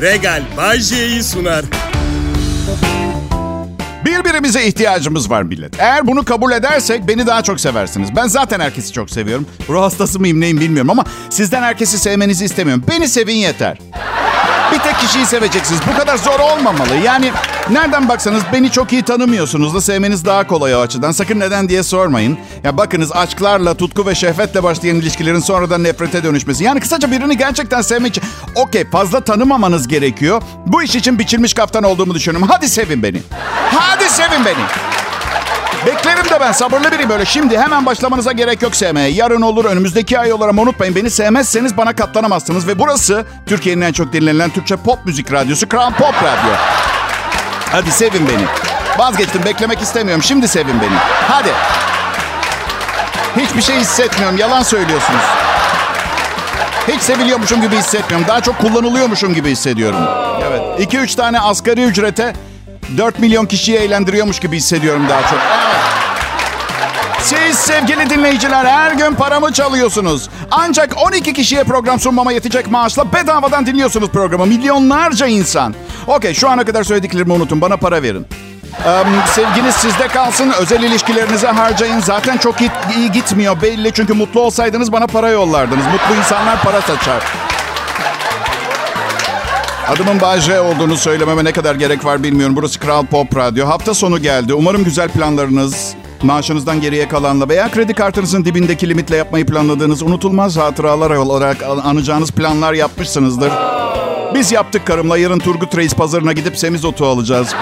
Regal Bajje'yi sunar. Birbirimize ihtiyacımız var millet. Eğer bunu kabul edersek beni daha çok seversiniz. Ben zaten herkesi çok seviyorum. Ruh hastası mıyım neyim bilmiyorum ama sizden herkesi sevmenizi istemiyorum. Beni sevin yeter. Bir tek kişiyi seveceksiniz. Bu kadar zor olmamalı. Yani nereden baksanız beni çok iyi tanımıyorsunuz da sevmeniz daha kolay o açıdan. Sakın neden diye sormayın. Ya bakınız aşklarla, tutku ve şehvetle başlayan ilişkilerin sonradan nefrete dönüşmesi. Yani kısaca birini gerçekten sevmek için okey fazla tanımamanız gerekiyor. Bu iş için biçilmiş kaftan olduğumu düşünüyorum. Hadi sevin beni. Hadi sevin beni. Beklerim de ben sabırlı biriyim böyle. Şimdi hemen başlamanıza gerek yok sevmeye. Yarın olur, önümüzdeki ay olur unutmayın beni sevmezseniz bana katlanamazsınız. Ve burası Türkiye'nin en çok dinlenilen Türkçe pop müzik radyosu Kral Pop Radyo. Hadi sevin beni. Vazgeçtim beklemek istemiyorum. Şimdi sevin beni. Hadi. Hiçbir şey hissetmiyorum. Yalan söylüyorsunuz. Hiç seviliyormuşum gibi hissetmiyorum. Daha çok kullanılıyormuşum gibi hissediyorum. Evet. 2-3 tane asgari ücrete 4 milyon kişiyi eğlendiriyormuş gibi hissediyorum daha çok. Siz sevgili dinleyiciler her gün paramı çalıyorsunuz. Ancak 12 kişiye program sunmama yetecek maaşla bedavadan dinliyorsunuz programı. Milyonlarca insan. Okey şu ana kadar söylediklerimi unutun bana para verin. Ee, sevginiz sizde kalsın. Özel ilişkilerinize harcayın. Zaten çok iyi, iyi gitmiyor belli. Çünkü mutlu olsaydınız bana para yollardınız. Mutlu insanlar para saçar. Adımın Bay olduğunu söylememe ne kadar gerek var bilmiyorum. Burası Kral Pop Radyo. Hafta sonu geldi. Umarım güzel planlarınız, maaşınızdan geriye kalanla veya kredi kartınızın dibindeki limitle yapmayı planladığınız unutulmaz hatıralar olarak anacağınız planlar yapmışsınızdır. Biz yaptık karımla. Yarın Turgut Reis pazarına gidip semizotu alacağız.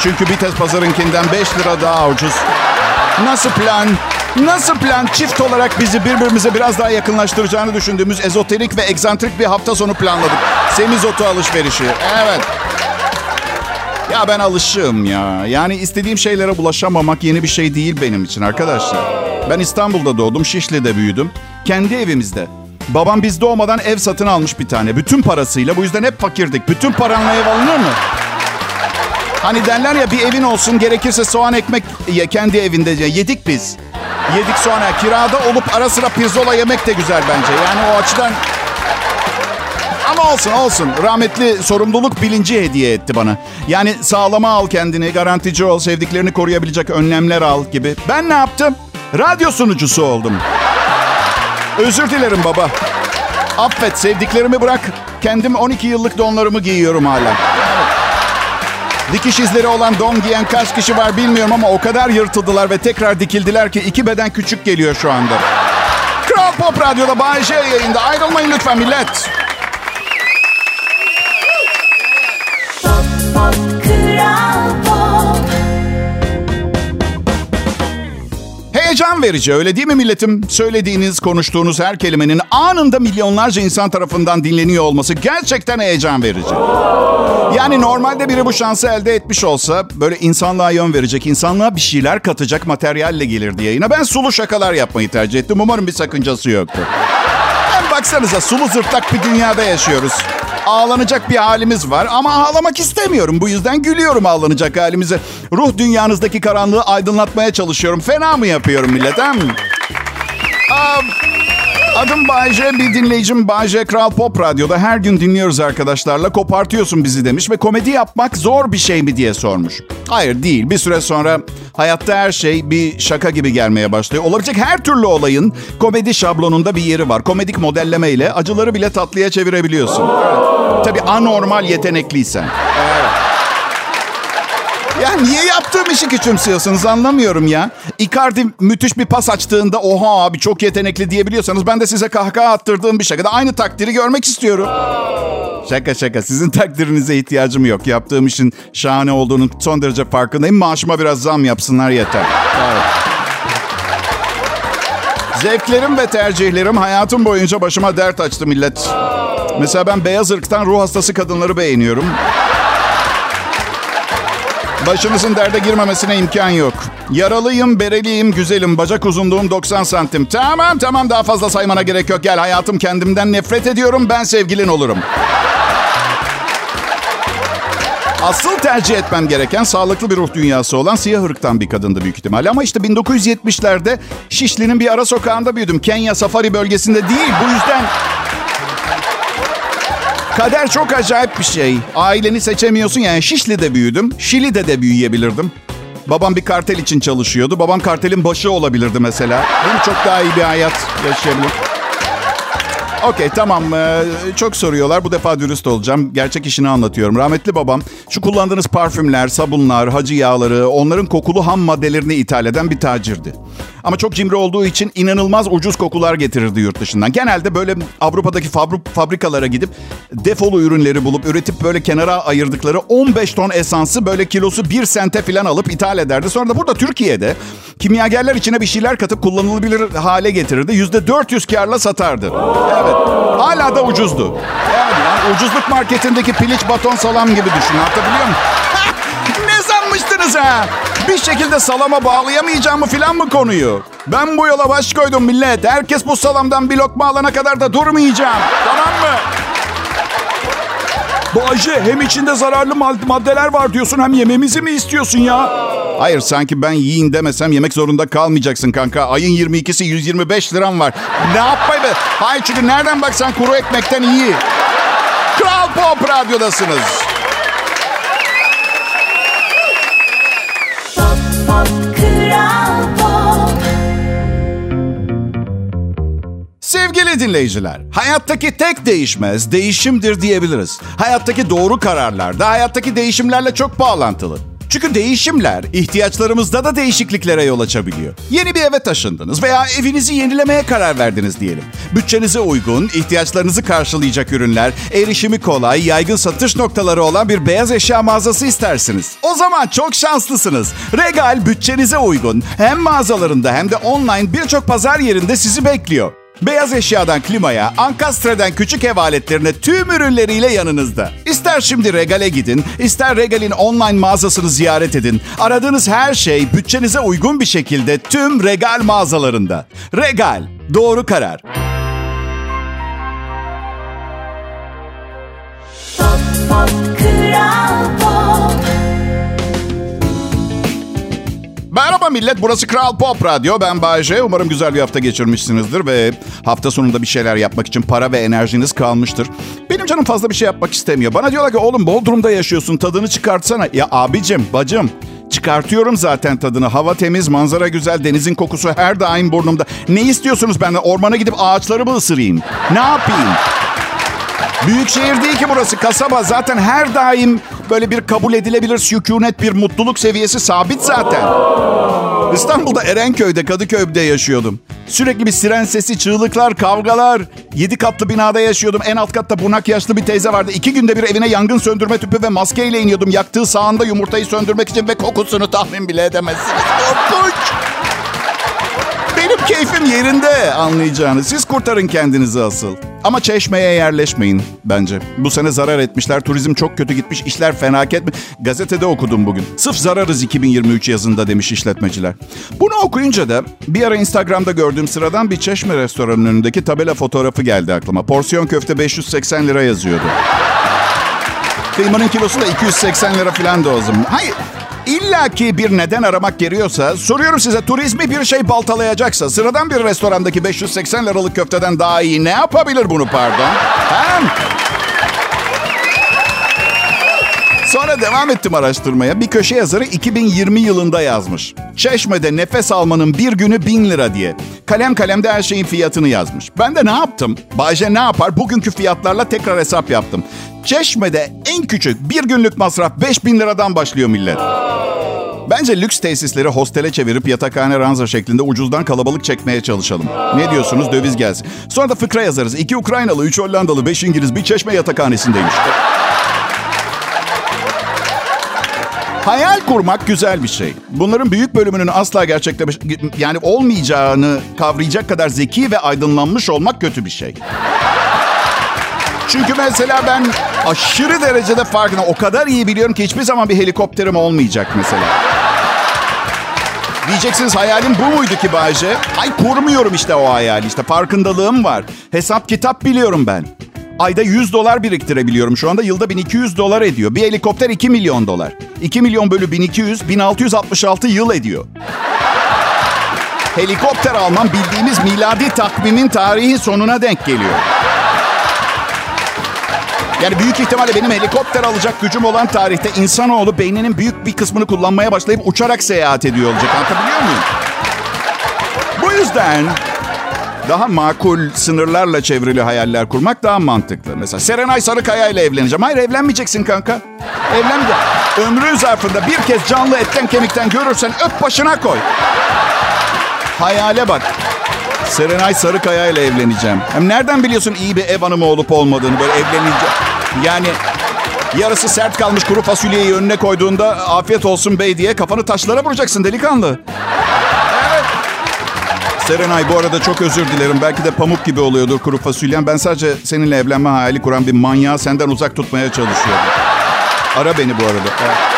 Çünkü Bites pazarınkinden 5 lira daha ucuz. Nasıl plan? Nasıl plan çift olarak bizi birbirimize biraz daha yakınlaştıracağını düşündüğümüz ezoterik ve egzantrik bir hafta sonu planladık. Semizotu alışverişi. Evet. Ya ben alışığım ya. Yani istediğim şeylere bulaşamamak yeni bir şey değil benim için arkadaşlar. Ben İstanbul'da doğdum, Şişli'de büyüdüm. Kendi evimizde. Babam biz doğmadan ev satın almış bir tane. Bütün parasıyla. Bu yüzden hep fakirdik. Bütün paranla ev alınır mı? Hani derler ya bir evin olsun gerekirse soğan ekmek ye kendi evinde. Yedik biz. Yedik sonra kirada olup ara sıra pirzola yemek de güzel bence. Yani o açıdan... Ama olsun olsun. Rahmetli sorumluluk bilinci hediye etti bana. Yani sağlama al kendini, garantici ol, sevdiklerini koruyabilecek önlemler al gibi. Ben ne yaptım? Radyo sunucusu oldum. Özür dilerim baba. Affet sevdiklerimi bırak. Kendim 12 yıllık donlarımı giyiyorum hala. Dikiş izleri olan don giyen kaç kişi var bilmiyorum ama o kadar yırtıldılar ve tekrar dikildiler ki iki beden küçük geliyor şu anda. Kral Pop Radyo'da Bay J yayında. Ayrılmayın lütfen millet. Verici öyle değil mi milletim? Söylediğiniz, konuştuğunuz her kelimenin anında milyonlarca insan tarafından dinleniyor olması gerçekten heyecan verici. Yani normalde biri bu şansı elde etmiş olsa böyle insanlığa yön verecek, insanlığa bir şeyler katacak materyalle gelirdi yayına. Ben sulu şakalar yapmayı tercih ettim. Umarım bir sakıncası yoktu. Hem baksanıza sulu zırtlak bir dünyada yaşıyoruz. Ağlanacak bir halimiz var ama ağlamak istemiyorum. Bu yüzden gülüyorum ağlanacak halimize. Ruh dünyanızdaki karanlığı aydınlatmaya çalışıyorum. Fena mı yapıyorum millet hem? Um, Adım Bayce, bir dinleyicim Bayce Kral Pop Radyo'da her gün dinliyoruz arkadaşlarla. Kopartıyorsun bizi demiş ve komedi yapmak zor bir şey mi diye sormuş. Hayır değil. Bir süre sonra hayatta her şey bir şaka gibi gelmeye başlıyor. Olabilecek her türlü olayın komedi şablonunda bir yeri var. Komedik modelleme ile acıları bile tatlıya çevirebiliyorsun. Evet. Tabii anormal yetenekliysen. Evet. Ya niye yaptığım işi küçümsüyorsunuz anlamıyorum ya. Icardi müthiş bir pas açtığında oha abi çok yetenekli diyebiliyorsanız ben de size kahkaha attırdığım bir şakada aynı takdiri görmek istiyorum. Şaka şaka sizin takdirinize ihtiyacım yok. Yaptığım işin şahane olduğunun son derece farkındayım. Maaşıma biraz zam yapsınlar yeter. Evet. Zevklerim ve tercihlerim hayatım boyunca başıma dert açtı millet. Mesela ben beyaz ırktan ruh hastası kadınları beğeniyorum. Başınızın derde girmemesine imkan yok. Yaralıyım, bereliyim, güzelim. Bacak uzunluğum 90 santim. Tamam tamam daha fazla saymana gerek yok. Gel hayatım kendimden nefret ediyorum. Ben sevgilin olurum. Asıl tercih etmem gereken sağlıklı bir ruh dünyası olan siyah ırktan bir kadındı büyük ihtimalle. Ama işte 1970'lerde Şişli'nin bir ara sokağında büyüdüm. Kenya Safari bölgesinde değil. Bu yüzden Kader çok acayip bir şey. Aileni seçemiyorsun yani. Şişli'de büyüdüm. Şili'de de büyüyebilirdim. Babam bir kartel için çalışıyordu. Babam kartelin başı olabilirdi mesela. Benim çok daha iyi bir hayat yaşayabilirim. Okey tamam ee, çok soruyorlar. Bu defa dürüst olacağım. Gerçek işini anlatıyorum. Rahmetli babam şu kullandığınız parfümler, sabunlar, hacı yağları, onların kokulu ham maddelerini ithal eden bir tacirdi. Ama çok cimri olduğu için inanılmaz ucuz kokular getirirdi yurt dışından. Genelde böyle Avrupa'daki fabri- fabrikalara gidip defolu ürünleri bulup üretip böyle kenara ayırdıkları 15 ton esansı böyle kilosu 1 sente falan alıp ithal ederdi. Sonra da burada Türkiye'de kimyagerler içine bir şeyler katıp kullanılabilir hale getirirdi. %400 karla satardı. Evet. Hala da ucuzdu. Evet, yani ucuzluk marketindeki piliç baton salam gibi düşün. Anlatabiliyor muyum? ne sanmıştınız ha? Bir şekilde salama bağlayamayacağımı filan mı konuyu? Ben bu yola baş koydum millet. Herkes bu salamdan bir lokma alana kadar da durmayacağım. Tamam mı? Bayce hem içinde zararlı maddeler var diyorsun hem yememizi mi istiyorsun ya? Hayır sanki ben yiyin demesem yemek zorunda kalmayacaksın kanka. Ayın 22'si 125 liram var. Ne yapmayı be? Hayır çünkü nereden baksan kuru ekmekten iyi. Kral Pop Radyo'dasınız. Sevgili dinleyiciler, hayattaki tek değişmez değişimdir diyebiliriz. Hayattaki doğru kararlar da hayattaki değişimlerle çok bağlantılı. Çünkü değişimler ihtiyaçlarımızda da değişikliklere yol açabiliyor. Yeni bir eve taşındınız veya evinizi yenilemeye karar verdiniz diyelim. Bütçenize uygun, ihtiyaçlarınızı karşılayacak ürünler, erişimi kolay, yaygın satış noktaları olan bir beyaz eşya mağazası istersiniz. O zaman çok şanslısınız. Regal bütçenize uygun hem mağazalarında hem de online birçok pazar yerinde sizi bekliyor. Beyaz eşyadan klimaya, Ankastre'den küçük ev aletlerine tüm ürünleriyle yanınızda. İster şimdi Regal'e gidin, ister Regal'in online mağazasını ziyaret edin. Aradığınız her şey bütçenize uygun bir şekilde tüm Regal mağazalarında. Regal, doğru karar. Pop, pop, kral pop. Merhaba millet, burası Kral Pop Radyo. Ben Bayece. Umarım güzel bir hafta geçirmişsinizdir ve hafta sonunda bir şeyler yapmak için para ve enerjiniz kalmıştır. Benim canım fazla bir şey yapmak istemiyor. Bana diyorlar ki oğlum Bodrum'da yaşıyorsun, tadını çıkartsana. Ya abicim, bacım, Çıkartıyorum zaten tadını. Hava temiz, manzara güzel, denizin kokusu her daim burnumda. Ne istiyorsunuz benden? Ormana gidip ağaçları mı ısırayım? Ne yapayım? Büyük şehir değil ki burası kasaba. Zaten her daim böyle bir kabul edilebilir sükunet, bir mutluluk seviyesi sabit zaten. İstanbul'da Erenköy'de, Kadıköy'de yaşıyordum. Sürekli bir siren sesi, çığlıklar, kavgalar. Yedi katlı binada yaşıyordum. En alt katta bunak yaşlı bir teyze vardı. İki günde bir evine yangın söndürme tüpü ve maskeyle iniyordum. Yaktığı sağında yumurtayı söndürmek için ve kokusunu tahmin bile edemezsiniz. Keyfim yerinde anlayacağınız. Siz kurtarın kendinizi asıl. Ama çeşmeye yerleşmeyin bence. Bu sene zarar etmişler. Turizm çok kötü gitmiş. İşler felaket mi? Gazetede okudum bugün. Sıf zararız 2023 yazında demiş işletmeciler. Bunu okuyunca da bir ara Instagram'da gördüğüm sıradan bir çeşme restoranının önündeki tabela fotoğrafı geldi aklıma. Porsiyon köfte 580 lira yazıyordu. Kıymanın kilosu da 280 lira falan da o zaman. Hayır İlla ki bir neden aramak geliyorsa soruyorum size turizmi bir şey baltalayacaksa sıradan bir restorandaki 580 liralık köfteden daha iyi ne yapabilir bunu pardon? Hem Sonra devam ettim araştırmaya. Bir köşe yazarı 2020 yılında yazmış. Çeşme'de nefes almanın bir günü bin lira diye. Kalem kalemde her şeyin fiyatını yazmış. Ben de ne yaptım? Bayce ne yapar? Bugünkü fiyatlarla tekrar hesap yaptım. Çeşme'de en küçük bir günlük masraf 5000 liradan başlıyor millet. Bence lüks tesisleri hostele çevirip yatakhane ranza şeklinde ucuzdan kalabalık çekmeye çalışalım. Ne diyorsunuz? Döviz gelsin. Sonra da fıkra yazarız. İki Ukraynalı, üç Hollandalı, beş İngiliz bir çeşme yatakhanesindeymiş. Hayal kurmak güzel bir şey. Bunların büyük bölümünün asla gerçekleş yani olmayacağını kavrayacak kadar zeki ve aydınlanmış olmak kötü bir şey. Çünkü mesela ben aşırı derecede farkında o kadar iyi biliyorum ki hiçbir zaman bir helikopterim olmayacak mesela. Diyeceksiniz hayalim bu muydu ki Bayce? Ay kurmuyorum işte o hayali işte farkındalığım var. Hesap kitap biliyorum ben. Ayda 100 dolar biriktirebiliyorum şu anda. Yılda 1200 dolar ediyor. Bir helikopter 2 milyon dolar. 2 milyon bölü 1200, 1666 yıl ediyor. Helikopter almam bildiğimiz miladi takvimin tarihi sonuna denk geliyor. Yani büyük ihtimalle benim helikopter alacak gücüm olan tarihte insanoğlu beyninin büyük bir kısmını kullanmaya başlayıp uçarak seyahat ediyor olacak. Anlatabiliyor muyum? Bu yüzden daha makul sınırlarla çevrili hayaller kurmak daha mantıklı. Mesela Serenay Sarıkaya ile evleneceğim. Hayır evlenmeyeceksin kanka. Evlenmeyeceksin. Ömrün zarfında bir kez canlı etten kemikten görürsen öp başına koy. Hayale bak. Serenay Sarıkaya ile evleneceğim. Hem nereden biliyorsun iyi bir ev hanımı olup olmadığını böyle evleneceğim. Yani yarısı sert kalmış kuru fasulyeyi önüne koyduğunda afiyet olsun bey diye kafanı taşlara vuracaksın delikanlı. Serenay bu arada çok özür dilerim. Belki de pamuk gibi oluyordur kuru fasulyen. Ben sadece seninle evlenme hayali kuran bir manyağı senden uzak tutmaya çalışıyorum. Ara beni bu arada. Pop,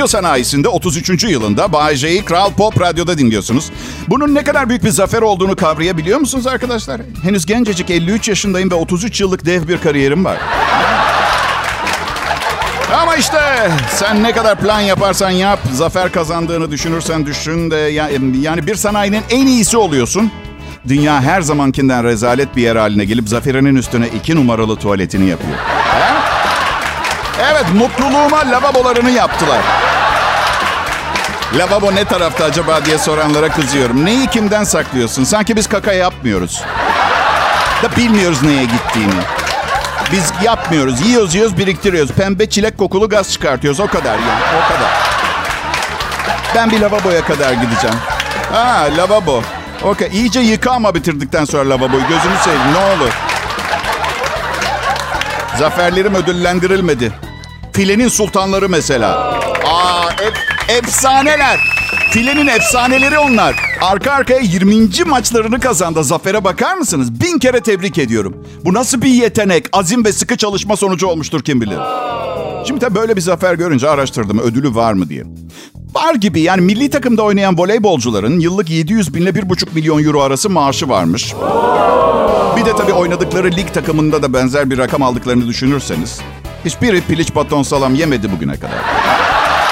Radyo sanayisinde 33. yılında Bay J'yi Kral Pop Radyo'da dinliyorsunuz. Bunun ne kadar büyük bir zafer olduğunu kavrayabiliyor musunuz arkadaşlar? Henüz gencecik 53 yaşındayım ve 33 yıllık dev bir kariyerim var. Ama işte sen ne kadar plan yaparsan yap, zafer kazandığını düşünürsen düşün de ya- yani bir sanayinin en iyisi oluyorsun. Dünya her zamankinden rezalet bir yer haline gelip zaferinin üstüne iki numaralı tuvaletini yapıyor. Evet, mutluluğuma lavabolarını yaptılar. Lavabo ne tarafta acaba diye soranlara kızıyorum. Neyi kimden saklıyorsun? Sanki biz kaka yapmıyoruz. Da bilmiyoruz neye gittiğini. Biz yapmıyoruz. Yiyoruz yiyoruz biriktiriyoruz. Pembe çilek kokulu gaz çıkartıyoruz. O kadar yani. O kadar. Ben bir lavaboya kadar gideceğim. Ha lavabo. Okey. İyice yıka ama bitirdikten sonra lavaboyu. Gözünü seveyim ne olur. Zaferlerim ödüllendirilmedi. Filenin sultanları mesela. Aa, ef- efsaneler. Filenin efsaneleri onlar. Arka arkaya 20. maçlarını kazandı. Zafere bakar mısınız? Bin kere tebrik ediyorum. Bu nasıl bir yetenek, azim ve sıkı çalışma sonucu olmuştur kim bilir. Şimdi tabii böyle bir zafer görünce araştırdım ödülü var mı diye. Var gibi yani milli takımda oynayan voleybolcuların yıllık 700 bin ile 1,5 milyon euro arası maaşı varmış. Bir de tabii oynadıkları lig takımında da benzer bir rakam aldıklarını düşünürseniz. Hiçbiri piliç baton salam yemedi bugüne kadar.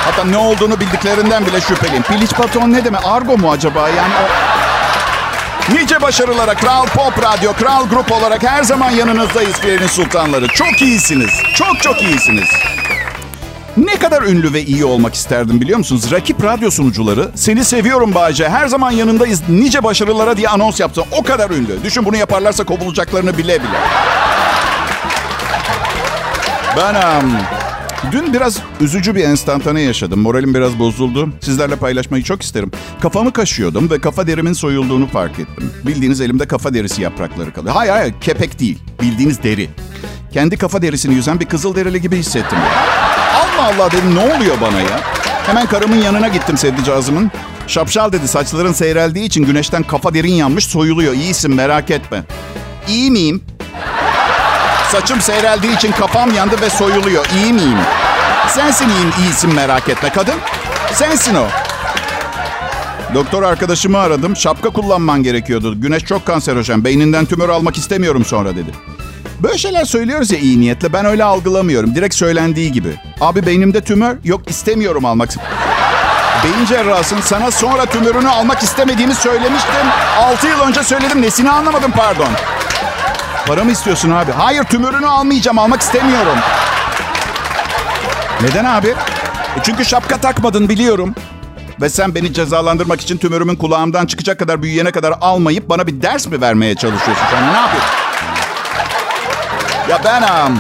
Hatta ne olduğunu bildiklerinden bile şüpheliyim. Piliç baton ne demek? Argo mu acaba? Yani o... Nice başarılara Kral Pop Radyo, Kral Grup olarak her zaman yanınızdayız Filenin Sultanları. Çok iyisiniz. Çok çok iyisiniz. Ne kadar ünlü ve iyi olmak isterdim biliyor musunuz? Rakip radyo sunucuları seni seviyorum Bağcay. Her zaman yanındayız. Nice başarılara diye anons yaptı. O kadar ünlü. Düşün bunu yaparlarsa kovulacaklarını bile bile. Ben am, dün biraz üzücü bir enstantane yaşadım. Moralim biraz bozuldu. Sizlerle paylaşmayı çok isterim. Kafamı kaşıyordum ve kafa derimin soyulduğunu fark ettim. Bildiğiniz elimde kafa derisi yaprakları kalıyor. Hayır hayır kepek değil. Bildiğiniz deri. Kendi kafa derisini yüzen bir kızıl derili gibi hissettim. Allah Allah dedim ne oluyor bana ya? Hemen karımın yanına gittim sevdicazımın. Şapşal dedi saçların seyreldiği için güneşten kafa derin yanmış soyuluyor. İyisin merak etme. İyi miyim? Saçım seyreldiği için kafam yandı ve soyuluyor. İyi miyim? Sensin iyiyim, iyisin merak etme kadın. Sensin o. Doktor arkadaşımı aradım. Şapka kullanman gerekiyordu. Güneş çok kanserojen. Beyninden tümör almak istemiyorum sonra dedi. Böyle şeyler söylüyoruz ya iyi niyetle. Ben öyle algılamıyorum. Direkt söylendiği gibi. Abi beynimde tümör yok istemiyorum almak. Beyin cerrahsın. Sana sonra tümörünü almak istemediğimi söylemiştim. 6 yıl önce söyledim. Nesini anlamadım pardon. Para mı istiyorsun abi? Hayır tümörünü almayacağım. Almak istemiyorum. Neden abi? E çünkü şapka takmadın biliyorum. Ve sen beni cezalandırmak için tümörümün kulağımdan çıkacak kadar büyüyene kadar almayıp bana bir ders mi vermeye çalışıyorsun? Sen ne yapıyorsun? Ya ben am,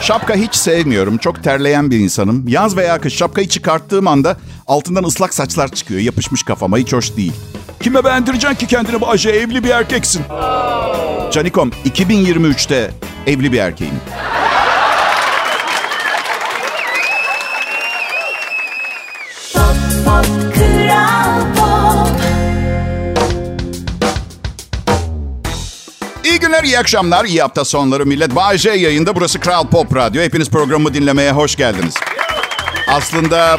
şapka hiç sevmiyorum. Çok terleyen bir insanım. Yaz veya kış şapkayı çıkarttığım anda altından ıslak saçlar çıkıyor. Yapışmış kafama hiç hoş değil. Kime beğendireceksin ki kendini bu Ajay evli bir erkeksin. Canikom 2023'te evli bir erkeğim. Pop, pop, Kral Pop. İyi günler, iyi akşamlar, iyi hafta sonları millet. Bay J yayında burası Kral Pop Radyo. Hepiniz programı dinlemeye hoş geldiniz. Aslında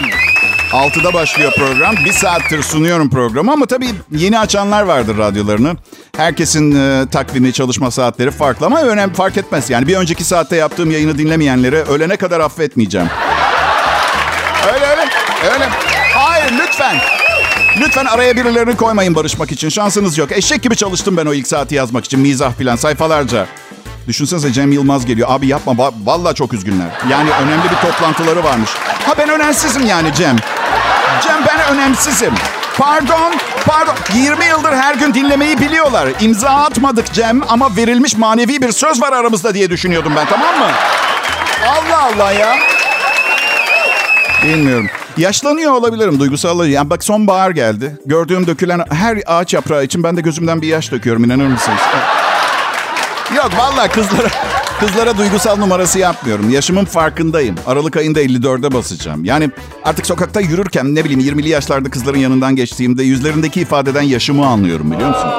6'da başlıyor program. Bir saattir sunuyorum programı ama tabii yeni açanlar vardır radyolarını. Herkesin e, takvimi, çalışma saatleri farklı ama önemli fark etmez. Yani bir önceki saatte yaptığım yayını dinlemeyenleri ölene kadar affetmeyeceğim. Öyle öyle. Öyle. hayır lütfen. Lütfen araya birilerini koymayın barışmak için. Şansınız yok. Eşek gibi çalıştım ben o ilk saati yazmak için. Mizah plan sayfalarca. Düşünsenize Cem Yılmaz geliyor. Abi yapma. va- Vallahi çok üzgünler. Yani önemli bir toplantıları varmış. Ha ben önemsizim yani Cem. Cem ben önemsizim. Pardon, pardon. 20 yıldır her gün dinlemeyi biliyorlar. İmza atmadık Cem ama verilmiş manevi bir söz var aramızda diye düşünüyordum ben tamam mı? Allah Allah ya. Bilmiyorum. Yaşlanıyor olabilirim duygusal. Yani bak sonbahar geldi. Gördüğüm dökülen her ağaç yaprağı için ben de gözümden bir yaş döküyorum inanır mısınız? Yok vallahi kızlara kızlara duygusal numarası yapmıyorum. Yaşımın farkındayım. Aralık ayında 54'e basacağım. Yani artık sokakta yürürken ne bileyim 20'li yaşlarda kızların yanından geçtiğimde yüzlerindeki ifadeden yaşımı anlıyorum biliyor musun?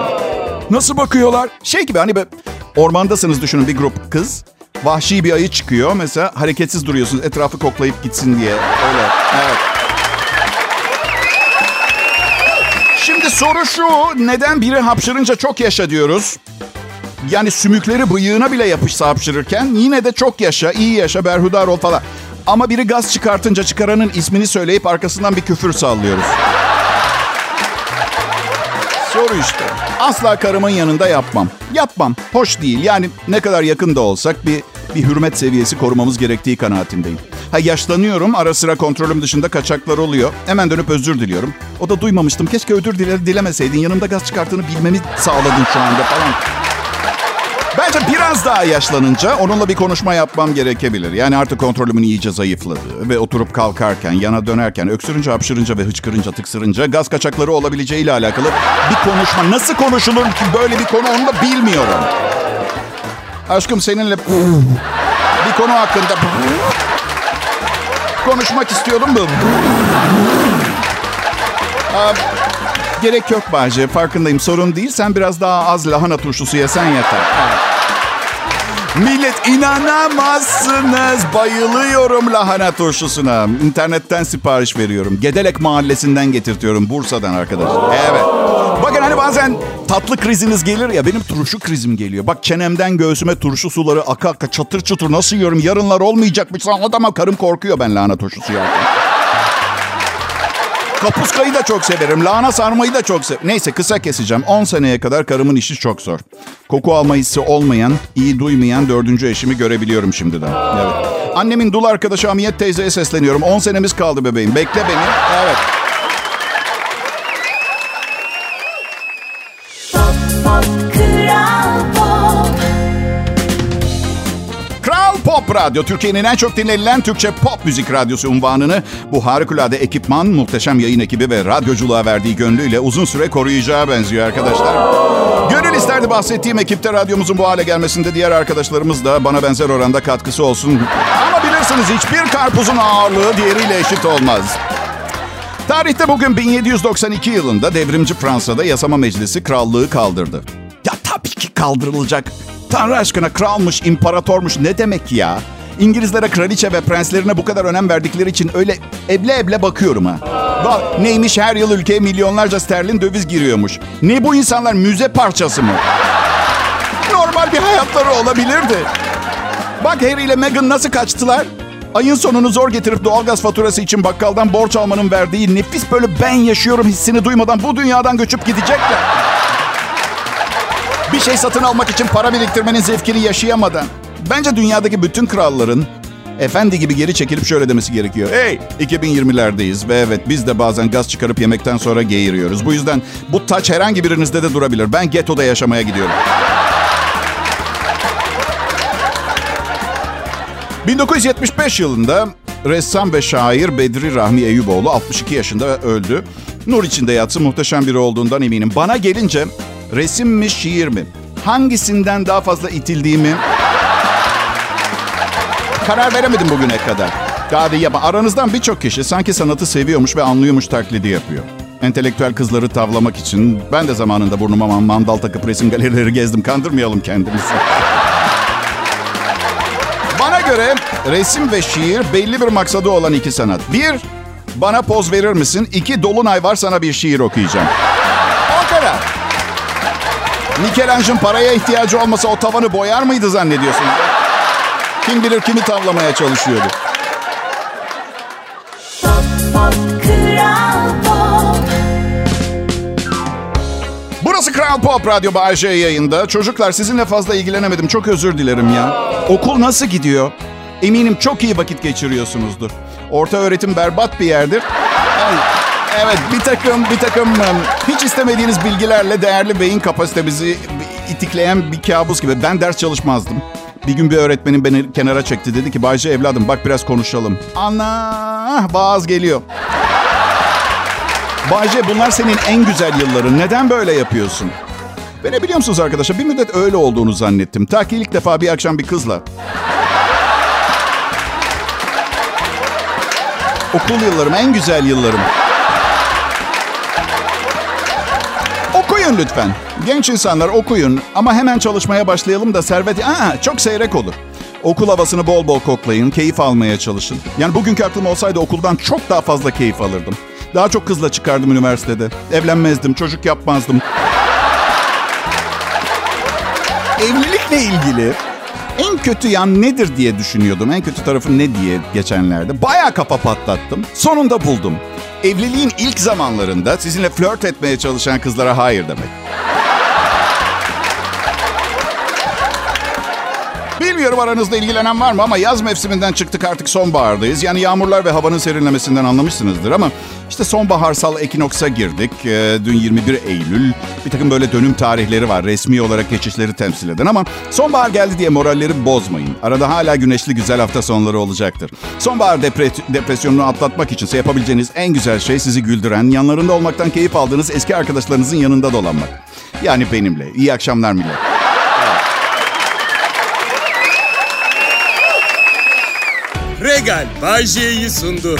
Nasıl bakıyorlar? Şey gibi hani böyle ormandasınız düşünün bir grup kız. Vahşi bir ayı çıkıyor. Mesela hareketsiz duruyorsunuz etrafı koklayıp gitsin diye. Öyle. Evet. Şimdi soru şu. Neden biri hapşırınca çok yaşa diyoruz? Yani sümükleri bıyığına bile yapışsa hapşırırken yine de çok yaşa, iyi yaşa, berhudar ol falan. Ama biri gaz çıkartınca çıkaranın ismini söyleyip arkasından bir küfür sallıyoruz. Soru işte. Asla karımın yanında yapmam. Yapmam. Hoş değil. Yani ne kadar yakın da olsak bir bir hürmet seviyesi korumamız gerektiği kanaatindeyim. Ha yaşlanıyorum. Ara sıra kontrolüm dışında kaçaklar oluyor. Hemen dönüp özür diliyorum. O da duymamıştım. Keşke özür dile, dilemeseydin. Yanımda gaz çıkarttığını bilmemi sağladın şu anda falan. Bence biraz daha yaşlanınca onunla bir konuşma yapmam gerekebilir. Yani artık kontrolümün iyice zayıfladığı ve oturup kalkarken, yana dönerken, öksürünce, hapşırınca ve hıçkırınca, tıksırınca gaz kaçakları olabileceğiyle alakalı bir konuşma. Nasıl konuşulur ki böyle bir konu onu da bilmiyorum. Aşkım seninle bir konu hakkında konuşmak istiyordum da. Gerek yok Bahçe. Farkındayım. Sorun değil. Sen biraz daha az lahana turşusu yesen yeter. Millet inanamazsınız. Bayılıyorum lahana turşusuna. İnternetten sipariş veriyorum. Gedelek mahallesinden getirtiyorum. Bursa'dan arkadaşlar. Evet. Bakın hani bazen tatlı kriziniz gelir ya. Benim turşu krizim geliyor. Bak çenemden göğsüme turşu suları aka aka çatır çatır nasıl yiyorum. Yarınlar olmayacakmış. Adama karım korkuyor ben lahana turşusu yerken. Kapuskayı da çok severim. Lahana sarmayı da çok severim. Neyse kısa keseceğim. 10 seneye kadar karımın işi çok zor. Koku alma hissi olmayan, iyi duymayan dördüncü eşimi görebiliyorum şimdiden. Evet. Annemin dul arkadaşı Amiyet teyzeye sesleniyorum. 10 senemiz kaldı bebeğim. Bekle beni. Evet. Pop Radyo, Türkiye'nin en çok dinlenilen Türkçe pop müzik radyosu unvanını bu harikulade ekipman, muhteşem yayın ekibi ve radyoculuğa verdiği gönlüyle uzun süre koruyacağı benziyor arkadaşlar. Gönül isterdi bahsettiğim ekipte radyomuzun bu hale gelmesinde diğer arkadaşlarımız da bana benzer oranda katkısı olsun. Ama bilirsiniz hiçbir karpuzun ağırlığı diğeriyle eşit olmaz. Tarihte bugün 1792 yılında devrimci Fransa'da yasama meclisi krallığı kaldırdı. Ya tabii ki kaldırılacak. Tanrı aşkına kralmış, imparatormuş ne demek ya? İngilizlere kraliçe ve prenslerine bu kadar önem verdikleri için öyle eble eble bakıyorum ha. Bak neymiş her yıl ülkeye milyonlarca sterlin döviz giriyormuş. Ne bu insanlar müze parçası mı? Normal bir hayatları olabilirdi. Bak Harry ile Meghan nasıl kaçtılar? Ayın sonunu zor getirip doğalgaz faturası için bakkaldan borç almanın verdiği nefis böyle ben yaşıyorum hissini duymadan bu dünyadan göçüp gidecekler. Bir şey satın almak için para biriktirmenin zevkini yaşayamadan. Bence dünyadaki bütün kralların efendi gibi geri çekilip şöyle demesi gerekiyor. Hey 2020'lerdeyiz ve evet biz de bazen gaz çıkarıp yemekten sonra geğiriyoruz. Bu yüzden bu taç herhangi birinizde de durabilir. Ben ghetto'da yaşamaya gidiyorum. 1975 yılında ressam ve şair Bedri Rahmi Eyüboğlu 62 yaşında öldü. Nur içinde yatsın muhteşem biri olduğundan eminim. Bana gelince resim mi şiir mi? Hangisinden daha fazla itildiğimi karar veremedim bugüne kadar. Hadi yapma. Aranızdan birçok kişi sanki sanatı seviyormuş ve anlıyormuş taklidi yapıyor. Entelektüel kızları tavlamak için ben de zamanında burnuma mandal takıp resim galerileri gezdim. Kandırmayalım kendimizi. Bana göre resim ve şiir belli bir maksadı olan iki sanat. Bir, bana poz verir misin? İki, dolunay var sana bir şiir okuyacağım. Mikelangelo'nun paraya ihtiyacı olmasa o tavanı boyar mıydı zannediyorsunuz? Kim bilir kimi tavlamaya çalışıyordu. Pop, pop, pop. Burası Kral Pop Radyo Bağcay yayında. Çocuklar sizinle fazla ilgilenemedim. Çok özür dilerim ya. Okul nasıl gidiyor? Eminim çok iyi vakit geçiriyorsunuzdur. Orta öğretim berbat bir yerdir. Evet bir takım bir takım hiç istemediğiniz bilgilerle değerli beyin kapasitemizi itikleyen bir kabus gibi. Ben ders çalışmazdım. Bir gün bir öğretmenim beni kenara çekti. Dedi ki Bayce evladım bak biraz konuşalım. Ana vaaz geliyor. Bayce bunlar senin en güzel yılların. Neden böyle yapıyorsun? Ve ne biliyor musunuz arkadaşlar? Bir müddet öyle olduğunu zannettim. Ta ki ilk defa bir akşam bir kızla. Okul yıllarım, en güzel yıllarım. Okuyun lütfen. Genç insanlar okuyun ama hemen çalışmaya başlayalım da servet... Aa, çok seyrek olur. Okul havasını bol bol koklayın, keyif almaya çalışın. Yani bugünkü aklım olsaydı okuldan çok daha fazla keyif alırdım. Daha çok kızla çıkardım üniversitede. Evlenmezdim, çocuk yapmazdım. Evlilikle ilgili en kötü yan nedir diye düşünüyordum. En kötü tarafı ne diye geçenlerde. Bayağı kafa patlattım. Sonunda buldum. Evliliğin ilk zamanlarında sizinle flört etmeye çalışan kızlara hayır demek. Bilmiyorum aranızda ilgilenen var mı ama yaz mevsiminden çıktık artık sonbahardayız. Yani yağmurlar ve havanın serinlemesinden anlamışsınızdır ama işte sonbaharsal ekinoksa girdik. Ee, dün 21 Eylül. Bir takım böyle dönüm tarihleri var resmi olarak geçişleri temsil eden ama sonbahar geldi diye moralleri bozmayın. Arada hala güneşli güzel hafta sonları olacaktır. Sonbahar depre- depresyonunu atlatmak için yapabileceğiniz en güzel şey sizi güldüren, yanlarında olmaktan keyif aldığınız eski arkadaşlarınızın yanında dolanmak. Yani benimle. İyi akşamlar millet. Regal Bay J'yi sundu.